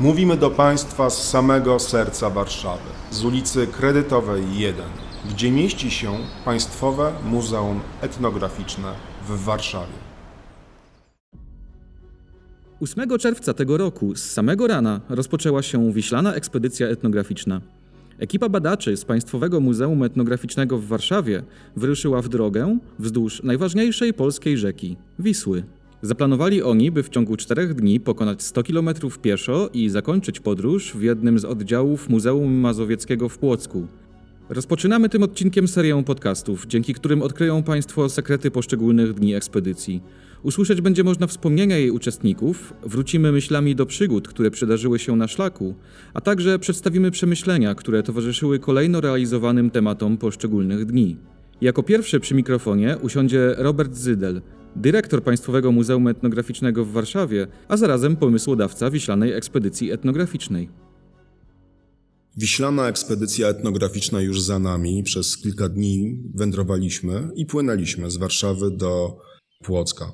Mówimy do Państwa z samego serca Warszawy, z ulicy Kredytowej 1, gdzie mieści się Państwowe Muzeum Etnograficzne w Warszawie. 8 czerwca tego roku z samego rana rozpoczęła się wiślana ekspedycja etnograficzna. Ekipa badaczy z Państwowego Muzeum Etnograficznego w Warszawie wyruszyła w drogę wzdłuż najważniejszej polskiej rzeki Wisły. Zaplanowali oni, by w ciągu czterech dni pokonać 100 km pieszo i zakończyć podróż w jednym z oddziałów Muzeum Mazowieckiego w Płocku. Rozpoczynamy tym odcinkiem serię podcastów, dzięki którym odkryją Państwo sekrety poszczególnych dni ekspedycji. Usłyszeć będzie można wspomnienia jej uczestników, wrócimy myślami do przygód, które przydarzyły się na szlaku, a także przedstawimy przemyślenia, które towarzyszyły kolejno realizowanym tematom poszczególnych dni. Jako pierwszy przy mikrofonie usiądzie Robert Zydel, dyrektor Państwowego Muzeum Etnograficznego w Warszawie, a zarazem pomysłodawca wiślanej ekspedycji etnograficznej. Wiślana ekspedycja etnograficzna już za nami. Przez kilka dni wędrowaliśmy i płynęliśmy z Warszawy do Płocka.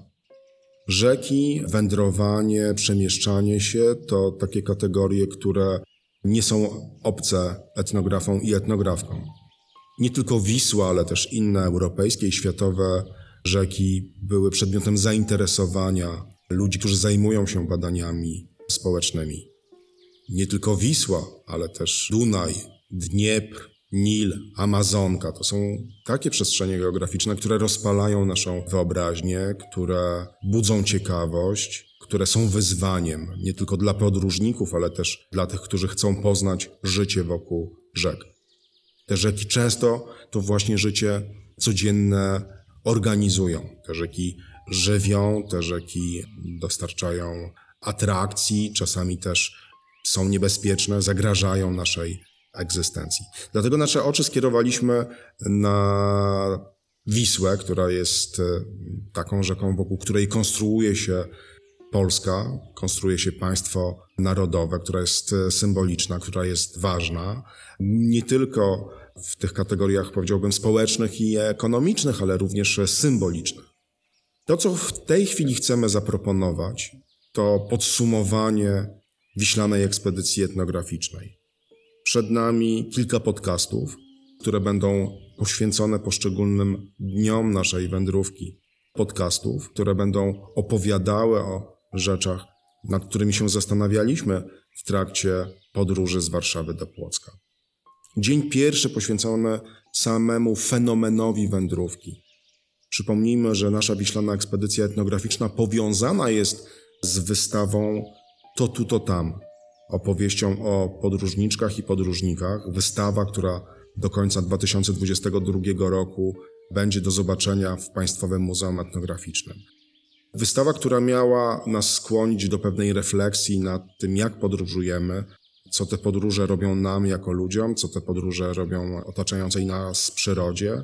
Rzeki, wędrowanie, przemieszczanie się to takie kategorie, które nie są obce etnografom i etnografkom. Nie tylko Wisła, ale też inne europejskie i światowe rzeki były przedmiotem zainteresowania ludzi, którzy zajmują się badaniami społecznymi. Nie tylko Wisła, ale też Dunaj, Dniepr, Nil, Amazonka to są takie przestrzenie geograficzne, które rozpalają naszą wyobraźnię, które budzą ciekawość, które są wyzwaniem nie tylko dla podróżników, ale też dla tych, którzy chcą poznać życie wokół rzek. Te rzeki często to właśnie życie codzienne organizują. Te rzeki żywią, te rzeki dostarczają atrakcji, czasami też są niebezpieczne, zagrażają naszej egzystencji. Dlatego nasze oczy skierowaliśmy na Wisłę, która jest e, taką rzeką, wokół której konstruuje się Polska, konstruuje się państwo narodowe, która jest e, symboliczna, która jest ważna. Nie tylko w tych kategoriach, powiedziałbym, społecznych i ekonomicznych, ale również symbolicznych. To, co w tej chwili chcemy zaproponować, to podsumowanie wiślanej ekspedycji etnograficznej. Przed nami kilka podcastów, które będą poświęcone poszczególnym dniom naszej wędrówki. Podcastów, które będą opowiadały o rzeczach, nad którymi się zastanawialiśmy w trakcie podróży z Warszawy do Płocka. Dzień pierwszy poświęcony samemu fenomenowi wędrówki. Przypomnijmy, że nasza wiślana ekspedycja etnograficzna powiązana jest z wystawą To tu, to tam, opowieścią o podróżniczkach i podróżnikach. Wystawa, która do końca 2022 roku będzie do zobaczenia w Państwowym Muzeum Etnograficznym. Wystawa, która miała nas skłonić do pewnej refleksji nad tym, jak podróżujemy, co te podróże robią nam jako ludziom, co te podróże robią otaczającej nas przyrodzie,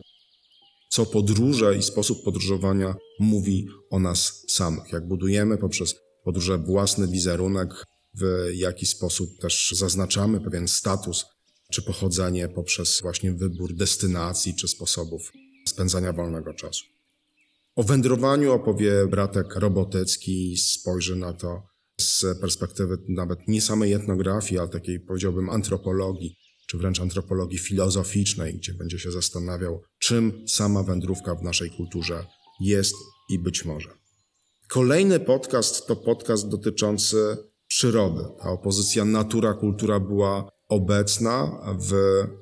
co podróże i sposób podróżowania mówi o nas samych, jak budujemy poprzez podróże własny wizerunek, w jaki sposób też zaznaczamy pewien status czy pochodzenie poprzez właśnie wybór destynacji czy sposobów spędzania wolnego czasu. O wędrowaniu opowie bratek Robotycki, spojrzy na to z perspektywy nawet nie samej etnografii, ale takiej powiedziałbym antropologii, czy wręcz antropologii filozoficznej, gdzie będzie się zastanawiał, czym sama wędrówka w naszej kulturze jest i być może. Kolejny podcast to podcast dotyczący przyrody. Ta opozycja natura-kultura była obecna w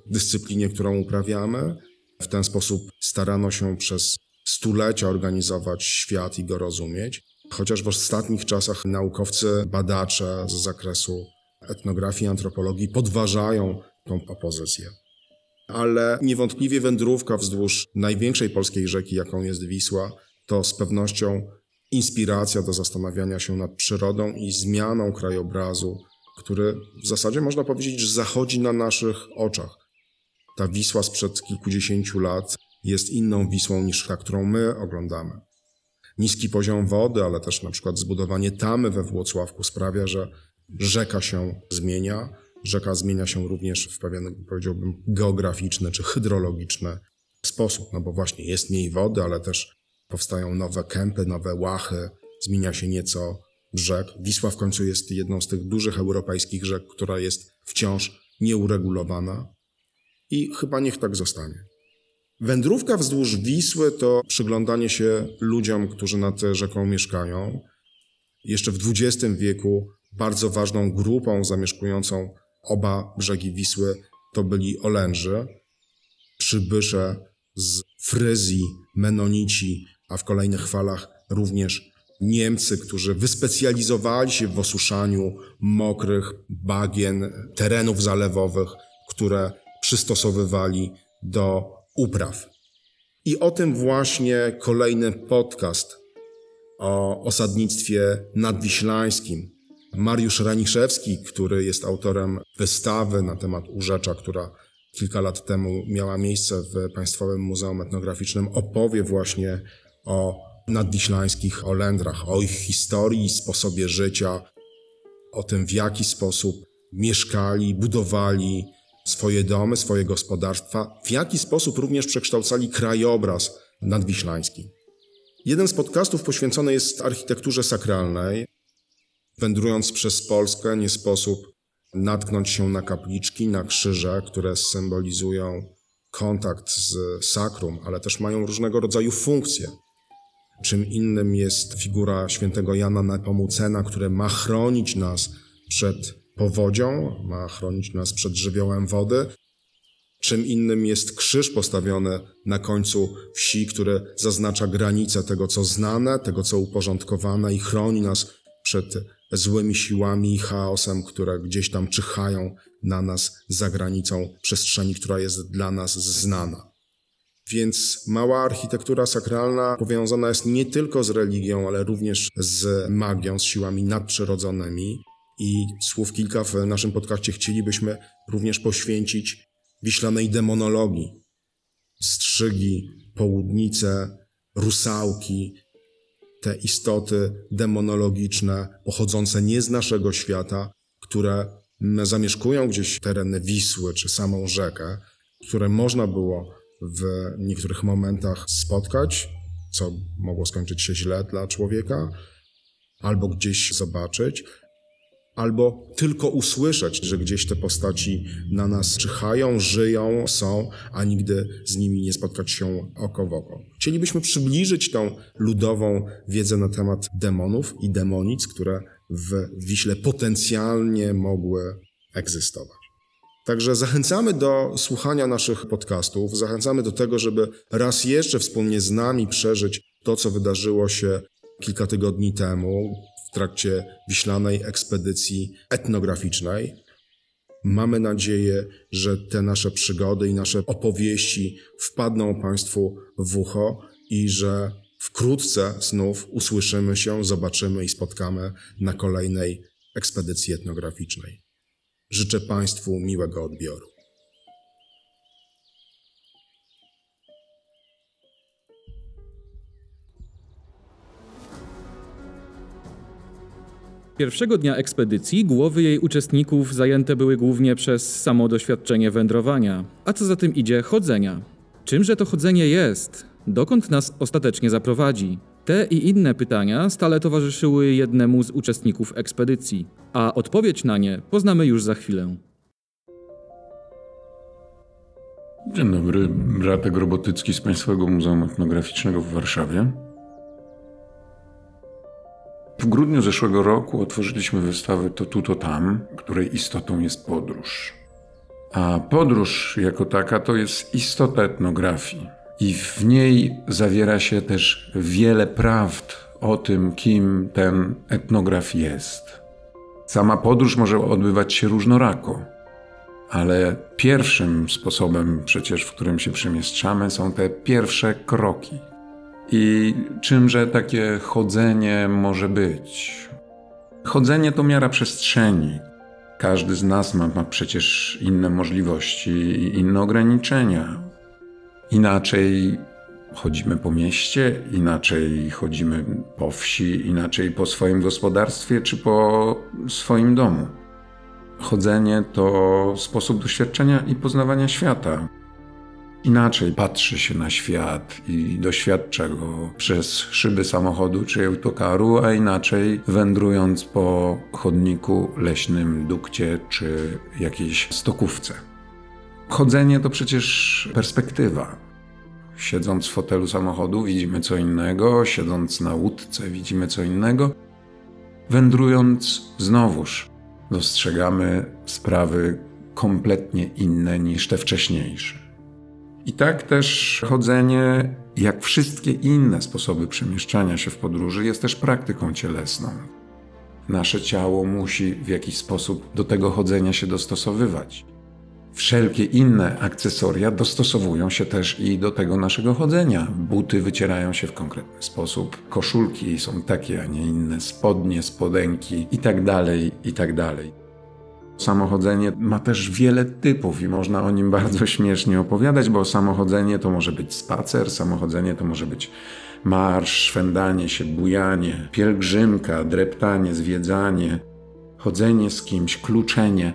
dyscyplinie, którą uprawiamy. W ten sposób starano się przez stulecia organizować świat i go rozumieć. Chociaż w ostatnich czasach naukowcy, badacze z zakresu etnografii i antropologii podważają tą opozycję. Ale niewątpliwie wędrówka wzdłuż największej polskiej rzeki, jaką jest Wisła, to z pewnością inspiracja do zastanawiania się nad przyrodą i zmianą krajobrazu, który w zasadzie można powiedzieć, że zachodzi na naszych oczach. Ta Wisła sprzed kilkudziesięciu lat jest inną Wisłą niż ta, którą my oglądamy. Niski poziom wody, ale też na przykład zbudowanie tamy we Włocławku sprawia, że rzeka się zmienia. Rzeka zmienia się również w pewien, powiedziałbym, geograficzny czy hydrologiczny sposób, no bo właśnie jest mniej wody, ale też powstają nowe kępy, nowe łachy, zmienia się nieco rzek. Wisła w końcu jest jedną z tych dużych europejskich rzek, która jest wciąż nieuregulowana i chyba niech tak zostanie. Wędrówka wzdłuż Wisły to przyglądanie się ludziom, którzy nad rzeką mieszkają. Jeszcze w XX wieku bardzo ważną grupą zamieszkującą oba brzegi Wisły to byli Olędrzy, przybysze z Fryzji, Menonici, a w kolejnych falach również Niemcy, którzy wyspecjalizowali się w osuszaniu mokrych bagien, terenów zalewowych, które przystosowywali do upraw. I o tym właśnie kolejny podcast o osadnictwie nadwiślańskim. Mariusz Raniszewski, który jest autorem wystawy na temat Urzecza, która kilka lat temu miała miejsce w Państwowym Muzeum Etnograficznym, opowie właśnie o nadwiślańskich Olendrach, o ich historii, sposobie życia, o tym w jaki sposób mieszkali, budowali swoje domy, swoje gospodarstwa, w jaki sposób również przekształcali krajobraz nadwiślański. Jeden z podcastów poświęcony jest architekturze sakralnej. Wędrując przez Polskę nie sposób natknąć się na kapliczki, na krzyże, które symbolizują kontakt z sakrum, ale też mają różnego rodzaju funkcje. Czym innym jest figura świętego Jana Nepomucena, który ma chronić nas przed powodzią, ma chronić nas przed żywiołem wody. Czym innym jest krzyż postawiony na końcu wsi, który zaznacza granicę tego, co znane, tego, co uporządkowane i chroni nas przed złymi siłami i chaosem, które gdzieś tam czyhają na nas za granicą przestrzeni, która jest dla nas znana. Więc mała architektura sakralna powiązana jest nie tylko z religią, ale również z magią, z siłami nadprzyrodzonymi. I słów kilka w naszym podcaście chcielibyśmy również poświęcić wiślanej demonologii. Strzygi, południce, rusałki, te istoty demonologiczne pochodzące nie z naszego świata, które zamieszkują gdzieś tereny Wisły czy samą rzekę, które można było w niektórych momentach spotkać, co mogło skończyć się źle dla człowieka, albo gdzieś zobaczyć, albo tylko usłyszeć, że gdzieś te postaci na nas czyhają, żyją, są, a nigdy z nimi nie spotkać się oko w oko. Chcielibyśmy przybliżyć tą ludową wiedzę na temat demonów i demonic, które w Wiśle potencjalnie mogły egzystować. Także zachęcamy do słuchania naszych podcastów, zachęcamy do tego, żeby raz jeszcze wspólnie z nami przeżyć to, co wydarzyło się kilka tygodni temu w trakcie wiślanej ekspedycji etnograficznej. Mamy nadzieję, że te nasze przygody i nasze opowieści wpadną Państwu w ucho i że wkrótce znów usłyszymy się, zobaczymy i spotkamy na kolejnej ekspedycji etnograficznej. Życzę Państwu miłego odbioru. Pierwszego dnia ekspedycji głowy jej uczestników zajęte były głównie przez samo doświadczenie wędrowania, a co za tym idzie chodzenia. Czymże to chodzenie jest? Dokąd nas ostatecznie zaprowadzi? Te i inne pytania stale towarzyszyły jednemu z uczestników ekspedycji, a odpowiedź na nie poznamy już za chwilę. Dzień dobry, Bratek Robotycki z Państwowego Muzeum Etnograficznego w Warszawie. W grudniu zeszłego roku otworzyliśmy wystawę To tu, to tam, której istotą jest podróż. A podróż jako taka to jest istota etnografii i w niej zawiera się też wiele prawd o tym, kim ten etnograf jest. Sama podróż może odbywać się różnorako, ale pierwszym sposobem przecież, w którym się przemieszczamy, są te pierwsze kroki. I czymże takie chodzenie może być? Chodzenie to miara przestrzeni. Każdy z nas ma, ma przecież inne możliwości i inne ograniczenia. Inaczej chodzimy po mieście, inaczej chodzimy po wsi, inaczej po swoim gospodarstwie czy po swoim domu. Chodzenie to sposób doświadczenia i poznawania świata. Inaczej patrzy się na świat i doświadcza go przez szyby samochodu czy autokaru, a inaczej wędrując po chodniku leśnym, dukcie czy jakiejś stokówce. Chodzenie to przecież perspektywa. Siedząc w fotelu samochodu widzimy co innego, siedząc na łódce widzimy co innego. Wędrując znowuż dostrzegamy sprawy kompletnie inne niż te wcześniejsze. I tak też chodzenie, jak wszystkie inne sposoby przemieszczania się w podróży, jest też praktyką cielesną. Nasze ciało musi w jakiś sposób do tego chodzenia się dostosowywać. Wszelkie inne akcesoria dostosowują się też i do tego naszego chodzenia. Buty wycierają się w konkretny sposób, koszulki są takie, a nie inne, spodnie, spodenki itd., tak itd. Samochodzenie ma też wiele typów i można o nim bardzo śmiesznie opowiadać, bo samochodzenie to może być spacer, samochodzenie to może być marsz, szwendanie się, bujanie, pielgrzymka, dreptanie, zwiedzanie, chodzenie z kimś, kluczenie.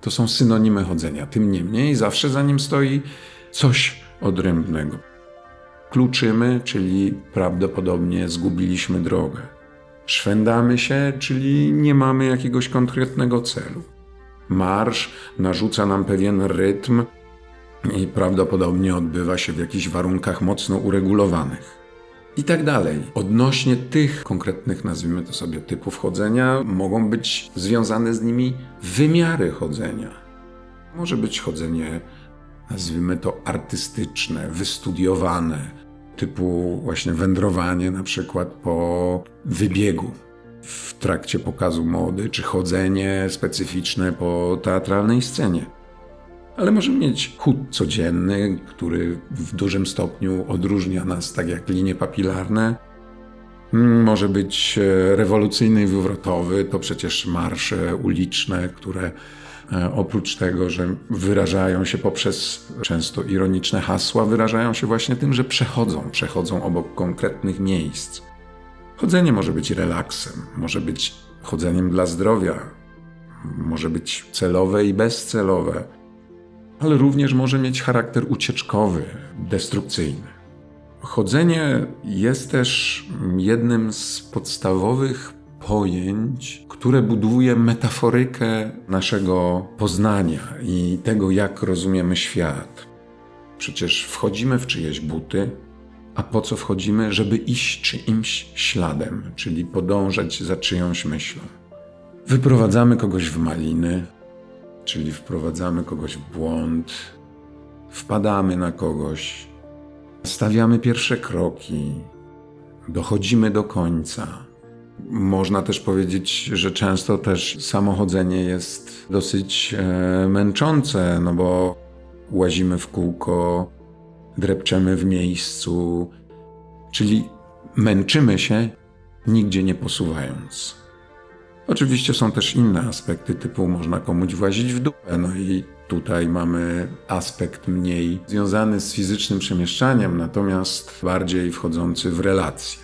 To są synonimy chodzenia. Tym niemniej zawsze za nim stoi coś odrębnego. Kluczymy, czyli prawdopodobnie zgubiliśmy drogę. Szwendamy się, czyli nie mamy jakiegoś konkretnego celu. Marsz narzuca nam pewien rytm i prawdopodobnie odbywa się w jakichś warunkach mocno uregulowanych. I tak dalej. Odnośnie tych konkretnych, nazwijmy to sobie, typów chodzenia, mogą być związane z nimi wymiary chodzenia. Może być chodzenie, nazwijmy to artystyczne, wystudiowane, typu właśnie wędrowanie na przykład po wybiegu w trakcie pokazu mody, czy chodzenie specyficzne po teatralnej scenie. Ale możemy mieć chód codzienny, który w dużym stopniu odróżnia nas, tak jak linie papilarne. Może być e, rewolucyjny i wywrotowy, to przecież marsze uliczne, które oprócz tego, że wyrażają się poprzez często ironiczne hasła, wyrażają się właśnie tym, że przechodzą, przechodzą obok konkretnych miejsc. Chodzenie może być relaksem, może być chodzeniem dla zdrowia, może być celowe i bezcelowe, ale również może mieć charakter ucieczkowy, destrukcyjny. Chodzenie jest też jednym z podstawowych pojęć, które buduje metaforykę naszego poznania i tego, jak rozumiemy świat. Przecież wchodzimy w czyjeś buty, a po co wchodzimy? Żeby iść czyimś śladem, czyli podążać za czyjąś myślą. Wyprowadzamy kogoś w maliny, czyli wprowadzamy kogoś w błąd, wpadamy na kogoś, stawiamy pierwsze kroki, dochodzimy do końca. Można też powiedzieć, że często też samochodzenie jest dosyć e, męczące, no bo łazimy w kółko, drepczemy w miejscu, czyli męczymy się, nigdzie nie posuwając. Oczywiście są też inne aspekty, typu można komuś włazić w dupę, no i tutaj mamy aspekt mniej związany z fizycznym przemieszczaniem, natomiast bardziej wchodzący w relacje.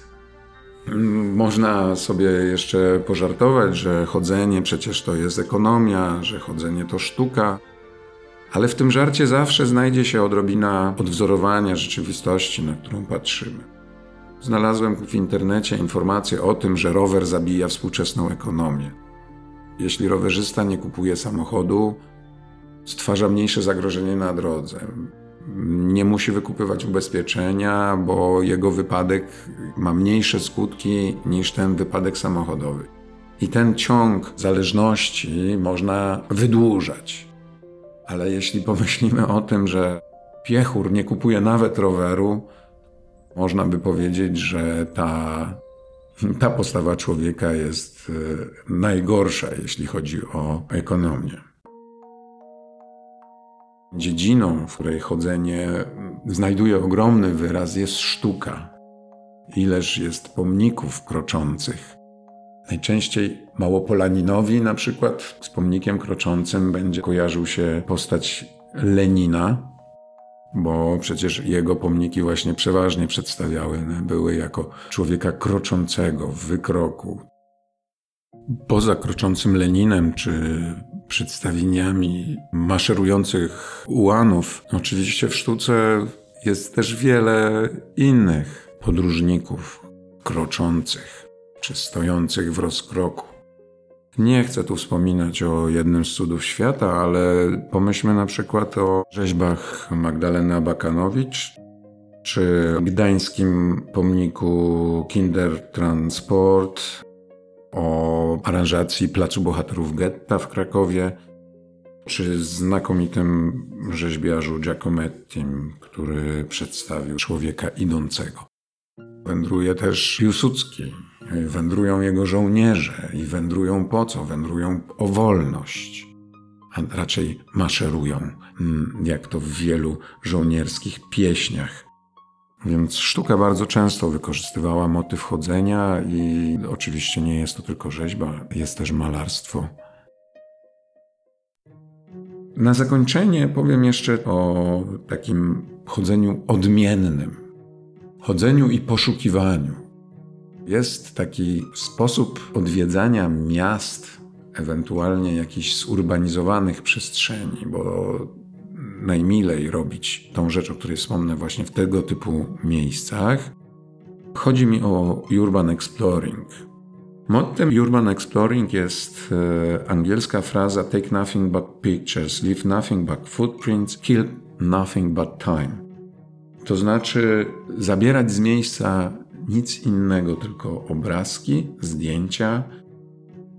Można sobie jeszcze pożartować, że chodzenie przecież to jest ekonomia, że chodzenie to sztuka, ale w tym żarcie zawsze znajdzie się odrobina odwzorowania rzeczywistości, na którą patrzymy. Znalazłem w internecie informację o tym, że rower zabija współczesną ekonomię. Jeśli rowerzysta nie kupuje samochodu, stwarza mniejsze zagrożenie na drodze nie musi wykupywać ubezpieczenia, bo jego wypadek ma mniejsze skutki niż ten wypadek samochodowy. I ten ciąg zależności można wydłużać. Ale jeśli pomyślimy o tym, że piechur nie kupuje nawet roweru, można by powiedzieć, że ta, ta postawa człowieka jest e, najgorsza, jeśli chodzi o ekonomię. Dziedziną, w której chodzenie znajduje ogromny wyraz, jest sztuka. Ileż jest pomników kroczących. Najczęściej Małopolaninowi na przykład z pomnikiem kroczącym będzie kojarzył się postać Lenina, bo przecież jego pomniki właśnie przeważnie przedstawiały były jako człowieka kroczącego w wykroku. Poza kroczącym Leninem czy przedstawieniami maszerujących ułanów. Oczywiście w sztuce jest też wiele innych podróżników kroczących czy stojących w rozkroku. Nie chcę tu wspominać o jednym z cudów świata, ale pomyślmy na przykład o rzeźbach Magdaleny Bakanowicz, czy gdańskim pomniku Kindertransport, o aranżacji Placu Bohaterów Getta w Krakowie, czy znakomitym rzeźbiarzu Giacomettim, który przedstawił człowieka idącego. Wędruje też Piłsudski, wędrują jego żołnierze i wędrują po co? Wędrują o wolność, a raczej maszerują, mm, jak to w wielu żołnierskich pieśniach. Więc sztuka bardzo często wykorzystywała motyw chodzenia i oczywiście nie jest to tylko rzeźba, jest też malarstwo. Na zakończenie powiem jeszcze o takim chodzeniu odmiennym, chodzeniu i poszukiwaniu. Jest taki sposób odwiedzania miast, ewentualnie jakichś zurbanizowanych przestrzeni, bo najmilej robić tą rzecz, o której wspomnę właśnie w tego typu miejscach. Chodzi mi o urban exploring. Mottem urban exploring jest e, angielska fraza take nothing but pictures, leave nothing but footprints, kill nothing but time. To znaczy zabierać z miejsca nic innego, tylko obrazki, zdjęcia,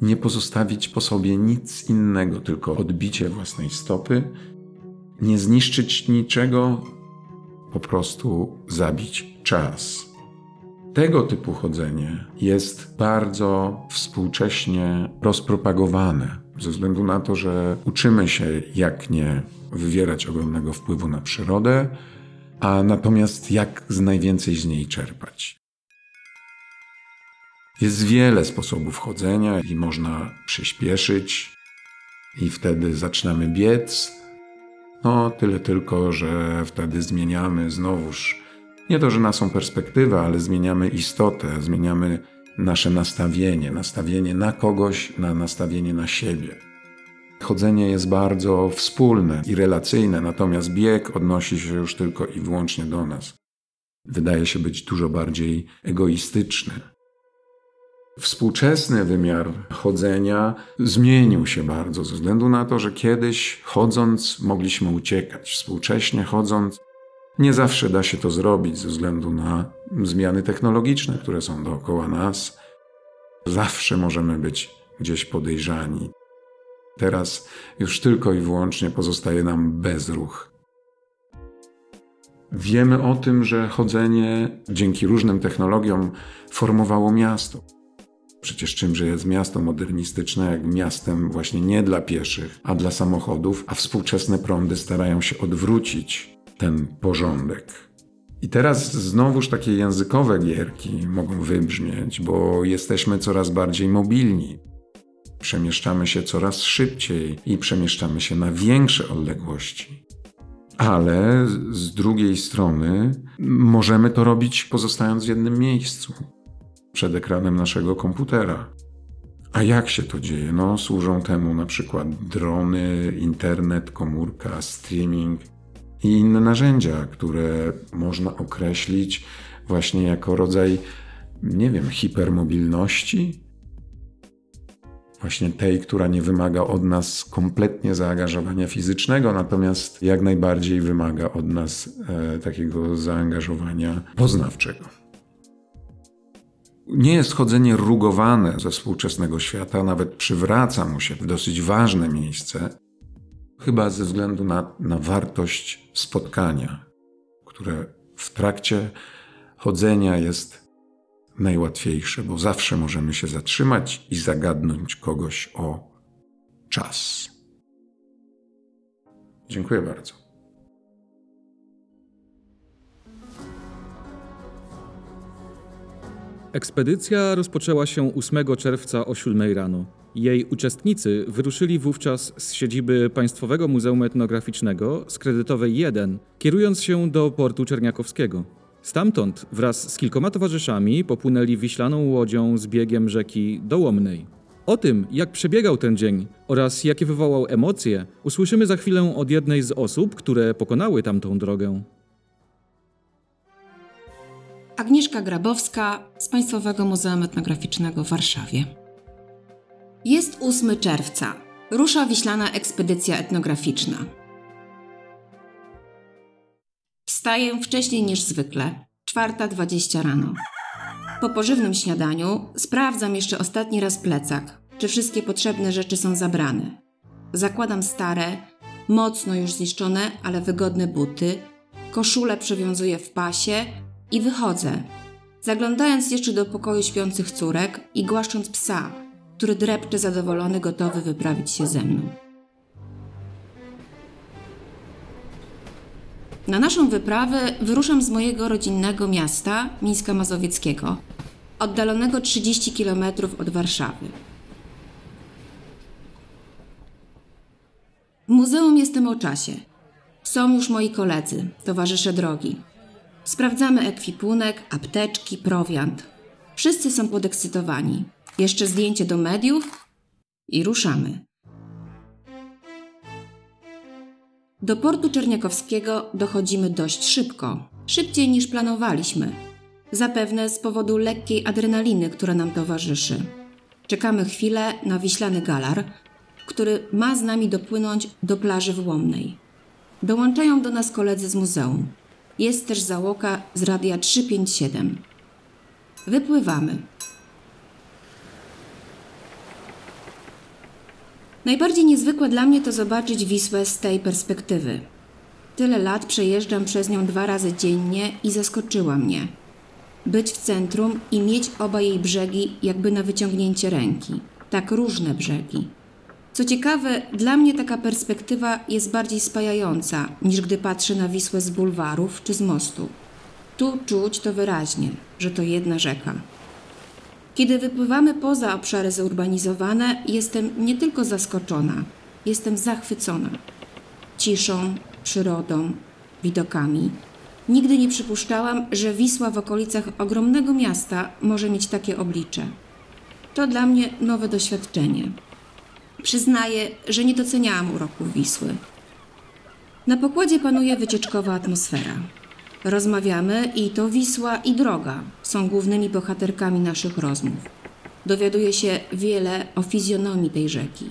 nie pozostawić po sobie nic innego, tylko odbicie własnej stopy, nie zniszczyć niczego, po prostu zabić czas. Tego typu chodzenie jest bardzo współcześnie rozpropagowane, ze względu na to, że uczymy się, jak nie wywierać ogromnego wpływu na przyrodę, a natomiast jak z najwięcej z niej czerpać. Jest wiele sposobów chodzenia i można przyspieszyć, i wtedy zaczynamy biec, no, tyle tylko, że wtedy zmieniamy znowuż nie to, że naszą perspektywę, ale zmieniamy istotę, zmieniamy nasze nastawienie, nastawienie na kogoś, na nastawienie na siebie. Chodzenie jest bardzo wspólne i relacyjne, natomiast bieg odnosi się już tylko i wyłącznie do nas. Wydaje się być dużo bardziej egoistyczny. Współczesny wymiar chodzenia zmienił się bardzo ze względu na to, że kiedyś chodząc mogliśmy uciekać. Współcześnie chodząc nie zawsze da się to zrobić ze względu na zmiany technologiczne, które są dookoła nas. Zawsze możemy być gdzieś podejrzani. Teraz już tylko i wyłącznie pozostaje nam bezruch. Wiemy o tym, że chodzenie dzięki różnym technologiom formowało miasto. Przecież czymże jest miasto modernistyczne, jak miastem właśnie nie dla pieszych, a dla samochodów, a współczesne prądy starają się odwrócić ten porządek. I teraz znowuż takie językowe gierki mogą wybrzmieć, bo jesteśmy coraz bardziej mobilni. Przemieszczamy się coraz szybciej i przemieszczamy się na większe odległości. Ale z drugiej strony możemy to robić pozostając w jednym miejscu przed ekranem naszego komputera. A jak się to dzieje? No, służą temu na przykład drony, internet, komórka, streaming i inne narzędzia, które można określić właśnie jako rodzaj, nie wiem, hipermobilności. Właśnie tej, która nie wymaga od nas kompletnie zaangażowania fizycznego, natomiast jak najbardziej wymaga od nas e, takiego zaangażowania poznawczego. Nie jest chodzenie rugowane ze współczesnego świata, nawet przywraca mu się w dosyć ważne miejsce, chyba ze względu na, na wartość spotkania, które w trakcie chodzenia jest najłatwiejsze, bo zawsze możemy się zatrzymać i zagadnąć kogoś o czas. Dziękuję bardzo. Ekspedycja rozpoczęła się 8 czerwca o 7 rano. Jej uczestnicy wyruszyli wówczas z siedziby Państwowego Muzeum Etnograficznego z kredytowej 1, kierując się do portu Czerniakowskiego. Stamtąd wraz z kilkoma towarzyszami popłynęli wiślaną łodzią z biegiem rzeki Dołomnej. O tym, jak przebiegał ten dzień oraz jakie wywołał emocje, usłyszymy za chwilę od jednej z osób, które pokonały tamtą drogę. Agnieszka Grabowska z Państwowego Muzeum Etnograficznego w Warszawie. Jest 8 czerwca. Rusza wiślana ekspedycja etnograficzna. Wstaję wcześniej niż zwykle, 4.20 rano. Po pożywnym śniadaniu sprawdzam jeszcze ostatni raz plecak, czy wszystkie potrzebne rzeczy są zabrane. Zakładam stare, mocno już zniszczone, ale wygodne buty, koszulę przewiązuję w pasie i wychodzę, zaglądając jeszcze do pokoju śpiących córek i głaszcząc psa, który drepcze zadowolony, gotowy wyprawić się ze mną. Na naszą wyprawę wyruszam z mojego rodzinnego miasta, Mińska Mazowieckiego, oddalonego 30 km od Warszawy. W muzeum jestem o czasie. Są już moi koledzy, towarzysze drogi. Sprawdzamy ekwipunek, apteczki, prowiant. Wszyscy są podekscytowani. Jeszcze zdjęcie do mediów i ruszamy. Do portu Czerniakowskiego dochodzimy dość szybko, szybciej niż planowaliśmy. Zapewne z powodu lekkiej adrenaliny, która nam towarzyszy. Czekamy chwilę na wiślany galar, który ma z nami dopłynąć do plaży Włamnej. Dołączają do nas koledzy z muzeum. Jest też załoga z radia 357. Wypływamy. Najbardziej niezwykłe dla mnie to zobaczyć Wisłę z tej perspektywy. Tyle lat przejeżdżam przez nią dwa razy dziennie i zaskoczyła mnie. Być w centrum i mieć oba jej brzegi jakby na wyciągnięcie ręki. Tak różne brzegi. Co ciekawe, dla mnie taka perspektywa jest bardziej spajająca, niż gdy patrzę na Wisłę z bulwarów czy z mostu. Tu czuć to wyraźnie, że to jedna rzeka. Kiedy wypływamy poza obszary zurbanizowane, jestem nie tylko zaskoczona, jestem zachwycona. Ciszą, przyrodą, widokami. Nigdy nie przypuszczałam, że Wisła w okolicach ogromnego miasta może mieć takie oblicze. To dla mnie nowe doświadczenie. Przyznaję, że nie doceniałam uroków Wisły. Na pokładzie panuje wycieczkowa atmosfera. Rozmawiamy i to Wisła i droga są głównymi bohaterkami naszych rozmów. Dowiaduje się wiele o fizjonomii tej rzeki.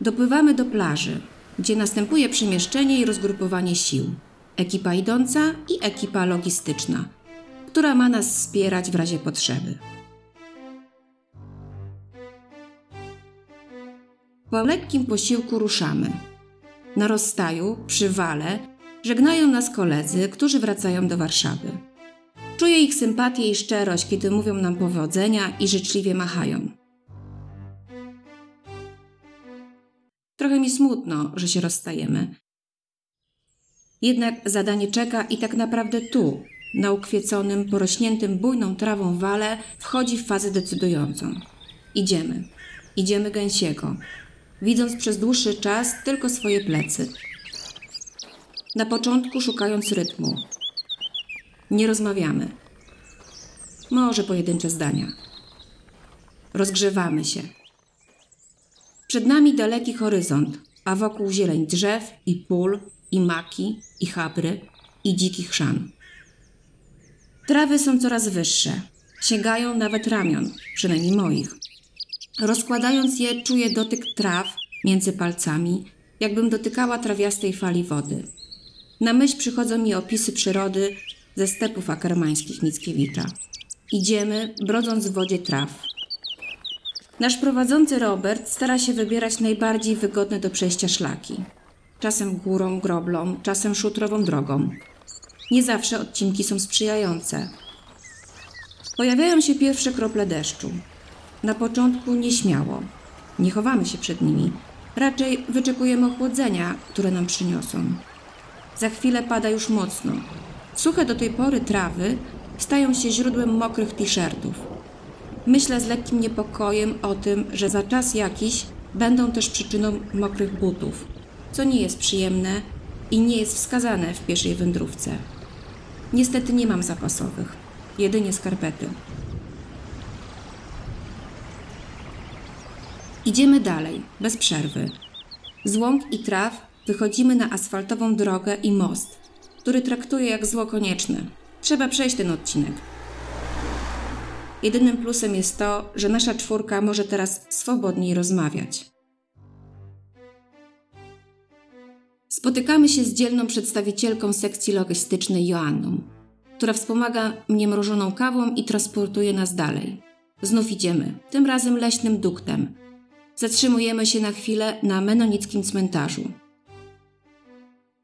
Dopływamy do plaży, gdzie następuje przemieszczenie i rozgrupowanie sił. Ekipa idąca i ekipa logistyczna, która ma nas wspierać w razie potrzeby. Po lekkim posiłku ruszamy. Na rozstaju, przy wale, żegnają nas koledzy, którzy wracają do Warszawy. Czuję ich sympatię i szczerość, kiedy mówią nam powodzenia i życzliwie machają. Trochę mi smutno, że się rozstajemy. Jednak zadanie czeka i tak naprawdę tu, na ukwieconym, porośniętym bujną trawą wale, wchodzi w fazę decydującą. Idziemy. Idziemy gęsiego, widząc przez dłuższy czas tylko swoje plecy. Na początku szukając rytmu. Nie rozmawiamy. Może pojedyncze zdania. Rozgrzewamy się. Przed nami daleki horyzont, a wokół zieleń drzew i pól, i maki, i chabry, i dzikich szan. Trawy są coraz wyższe, sięgają nawet ramion, przynajmniej moich. Rozkładając je, czuję dotyk traw między palcami, jakbym dotykała trawiastej fali wody. Na myśl przychodzą mi opisy przyrody ze stepów akermańskich Mickiewicza. Idziemy, brodząc w wodzie traw. Nasz prowadzący Robert stara się wybierać najbardziej wygodne do przejścia szlaki. Czasem górą, groblą, czasem szutrową drogą. Nie zawsze odcinki są sprzyjające. Pojawiają się pierwsze krople deszczu. Na początku nieśmiało. Nie chowamy się przed nimi. Raczej wyczekujemy ochłodzenia, które nam przyniosą. Za chwilę pada już mocno. Suche do tej pory trawy stają się źródłem mokrych t-shirtów. Myślę z lekkim niepokojem o tym, że za czas jakiś będą też przyczyną mokrych butów, co nie jest przyjemne i nie jest wskazane w pieszej wędrówce. Niestety nie mam zapasowych, jedynie skarpety. Idziemy dalej, bez przerwy. Z łąk i traw wychodzimy na asfaltową drogę i most, który traktuję jak zło konieczne. Trzeba przejść ten odcinek. Jedynym plusem jest to, że nasza czwórka może teraz swobodniej rozmawiać. Spotykamy się z dzielną przedstawicielką sekcji logistycznej Joanną, która wspomaga mnie mrożoną kawą i transportuje nas dalej. Znów idziemy, tym razem leśnym duktem. Zatrzymujemy się na chwilę na menonickim cmentarzu.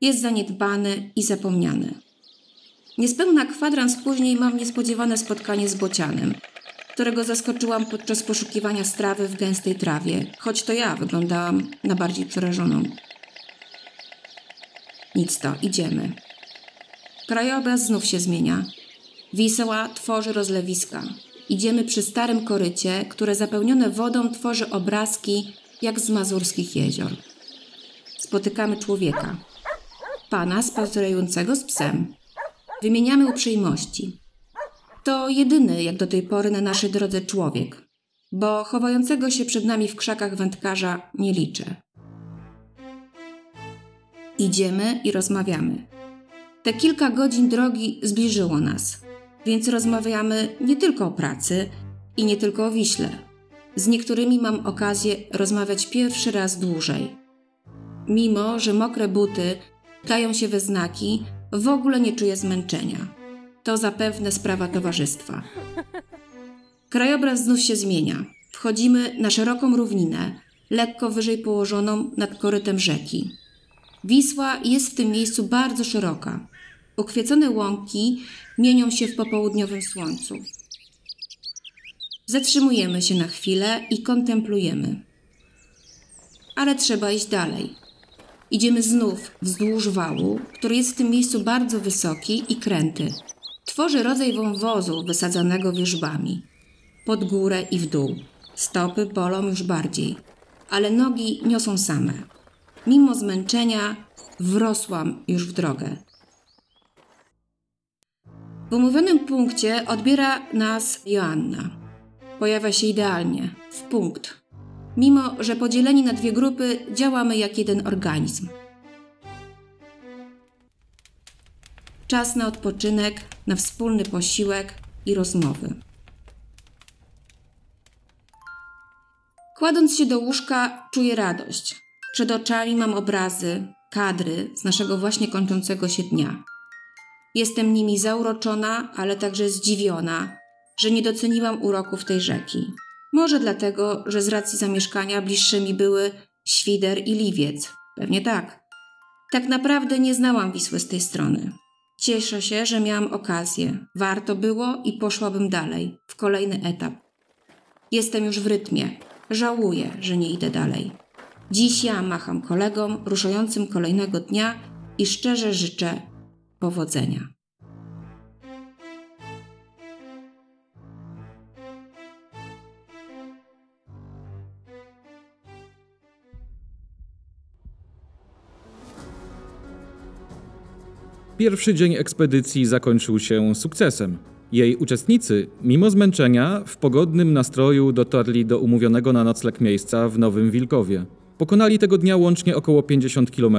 Jest zaniedbany i zapomniany. Niespełna kwadrans później mam niespodziewane spotkanie z bocianem, którego zaskoczyłam podczas poszukiwania strawy w gęstej trawie, choć to ja wyglądałam na bardziej przerażoną. Nic to, idziemy. Krajobraz znów się zmienia. Wisła tworzy rozlewiska. Idziemy przy starym korycie, które zapełnione wodą tworzy obrazki jak z mazurskich jezior. Spotykamy człowieka. Pana spacerującego z psem. Wymieniamy uprzejmości. To jedyny, jak do tej pory na naszej drodze człowiek, bo chowającego się przed nami w krzakach wędkarza nie liczę. Idziemy i rozmawiamy. Te kilka godzin drogi zbliżyło nas, więc rozmawiamy nie tylko o pracy i nie tylko o Wiśle. Z niektórymi mam okazję rozmawiać pierwszy raz dłużej. Mimo, że mokre buty dają się we znaki, w ogóle nie czuję zmęczenia. To zapewne sprawa towarzystwa. Krajobraz znów się zmienia. Wchodzimy na szeroką równinę, lekko wyżej położoną nad korytem rzeki. Wisła jest w tym miejscu bardzo szeroka. Ukwiecone łąki mienią się w popołudniowym słońcu. Zatrzymujemy się na chwilę i kontemplujemy. Ale trzeba iść dalej. Idziemy znów wzdłuż wału, który jest w tym miejscu bardzo wysoki i kręty. Tworzy rodzaj wąwozu wysadzanego wierzbami. Pod górę i w dół. Stopy bolą już bardziej, ale nogi niosą same. Mimo zmęczenia wrosłam już w drogę. W umówionym punkcie odbiera nas Joanna. Pojawia się idealnie, w punkt. Mimo, że podzieleni na dwie grupy, działamy jak jeden organizm. Czas na odpoczynek, na wspólny posiłek i rozmowy. Kładąc się do łóżka, czuję radość. Przed oczami mam obrazy, kadry z naszego właśnie kończącego się dnia. Jestem nimi zauroczona, ale także zdziwiona, że nie doceniłam uroków tej rzeki. Może dlatego, że z racji zamieszkania bliższe mi były Świder i Liwiec. Pewnie tak. Tak naprawdę nie znałam Wisły z tej strony. Cieszę się, że miałam okazję. Warto było i poszłabym dalej, w kolejny etap. Jestem już w rytmie. Żałuję, że nie idę dalej. Dziś ja macham kolegom ruszającym kolejnego dnia i szczerze życzę powodzenia. Pierwszy dzień ekspedycji zakończył się sukcesem. Jej uczestnicy, mimo zmęczenia, w pogodnym nastroju dotarli do umówionego na nocleg miejsca w Nowym Wilkowie. Pokonali tego dnia łącznie około 50 km,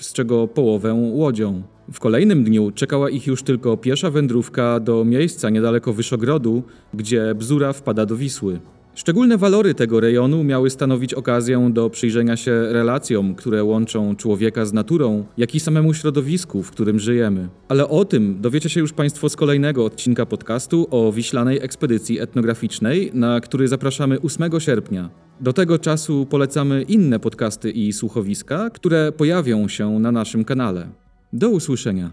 z czego połowę łodzią. W kolejnym dniu czekała ich już tylko piesza wędrówka do miejsca niedaleko Wyszogrodu, gdzie Bzura wpada do Wisły. Szczególne walory tego rejonu miały stanowić okazję do przyjrzenia się relacjom, które łączą człowieka z naturą, jak i samemu środowisku, w którym żyjemy. Ale o tym dowiecie się już Państwo z kolejnego odcinka podcastu o wiślanej ekspedycji etnograficznej, na który zapraszamy 8 sierpnia. Do tego czasu polecamy inne podcasty i słuchowiska, które pojawią się na naszym kanale. Do usłyszenia.